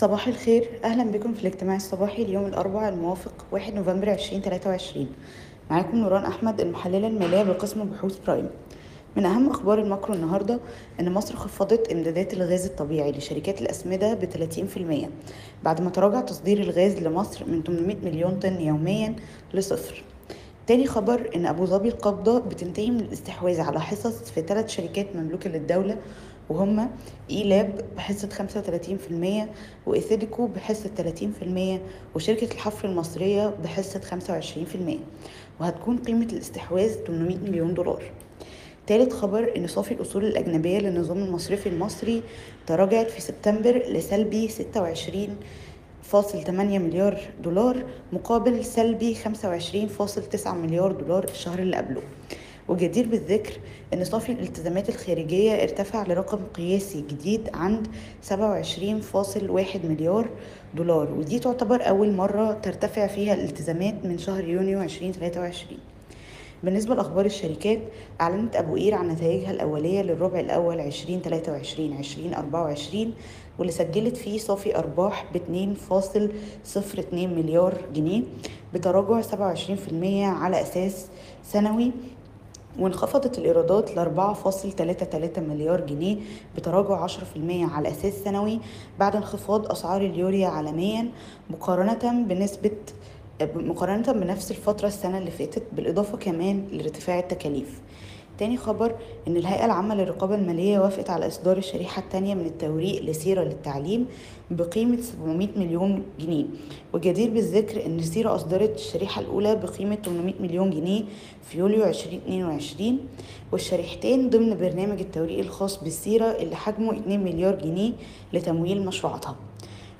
صباح الخير. أهلا بكم في الاجتماع الصباحي اليوم الأربعاء الموافق 1 نوفمبر 2023 معاكم نوران أحمد المحللة المالية بقسم بحوث برايم. من أهم أخبار ال macro النهاردة أن مصر خفضت إمدادات الغاز الطبيعي لشركات الأسمدة ب 30% بعد ما تراجع تصدير الغاز لمصر من 800 مليون طن يوميا لصفر. تاني خبر إن أبو ظبي القابضة بتنتهي من الاستحواذ على حصص في ثلاث شركات مملوكة للدولة وهما اي لاب بحصة 35% وايثيديكو بحصة 30% وشركة الحفر المصرية بحصة 25% وهتكون قيمة الاستحواذ 800 مليون دولار. تالت خبر إن صافي الأصول الأجنبية للنظام المصرفي المصري تراجعت في سبتمبر لسلبي 26 فاصل 8 مليار دولار مقابل سلبي 25.9 مليار دولار الشهر اللي قبله. وجدير بالذكر أن صافي الالتزامات الخارجية ارتفع لرقم قياسي جديد عند 27.1 مليار دولار ودي تعتبر أول مرة ترتفع فيها الالتزامات من شهر يونيو 2023 بالنسبة لأخبار الشركات أعلنت أبو قير عن نتائجها الأولية للربع الأول 2023 2024 واللي سجلت فيه صافي أرباح ب 2.02 مليار جنيه بتراجع 27% على أساس سنوي وانخفضت الإيرادات ل 4.33 مليار جنيه بتراجع 10% على أساس سنوي بعد انخفاض أسعار اليوريا عالميا مقارنة بنسبة مقارنة بنفس الفترة السنة اللي فاتت بالإضافة كمان لارتفاع التكاليف. تاني خبر إن الهيئة العامة للرقابة المالية وافقت على إصدار الشريحة التانية من التوريق لسيرة للتعليم بقيمة 700 مليون جنيه. وجدير بالذكر إن سيرة أصدرت الشريحة الأولى بقيمة 800 مليون جنيه في يوليو 2022 والشريحتين ضمن برنامج التوريق الخاص بالسيرة اللي حجمه 2 مليار جنيه لتمويل مشروعاتها.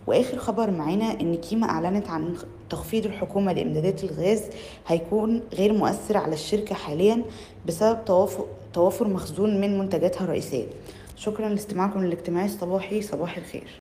وآخر خبر معانا إن كيما أعلنت عن تخفيض الحكومة لإمدادات الغاز هيكون غير مؤثر على الشركة حاليا بسبب توافر, مخزون من منتجاتها الرئيسية. شكرا لاستماعكم للاجتماع. الصباحي صباح الخير.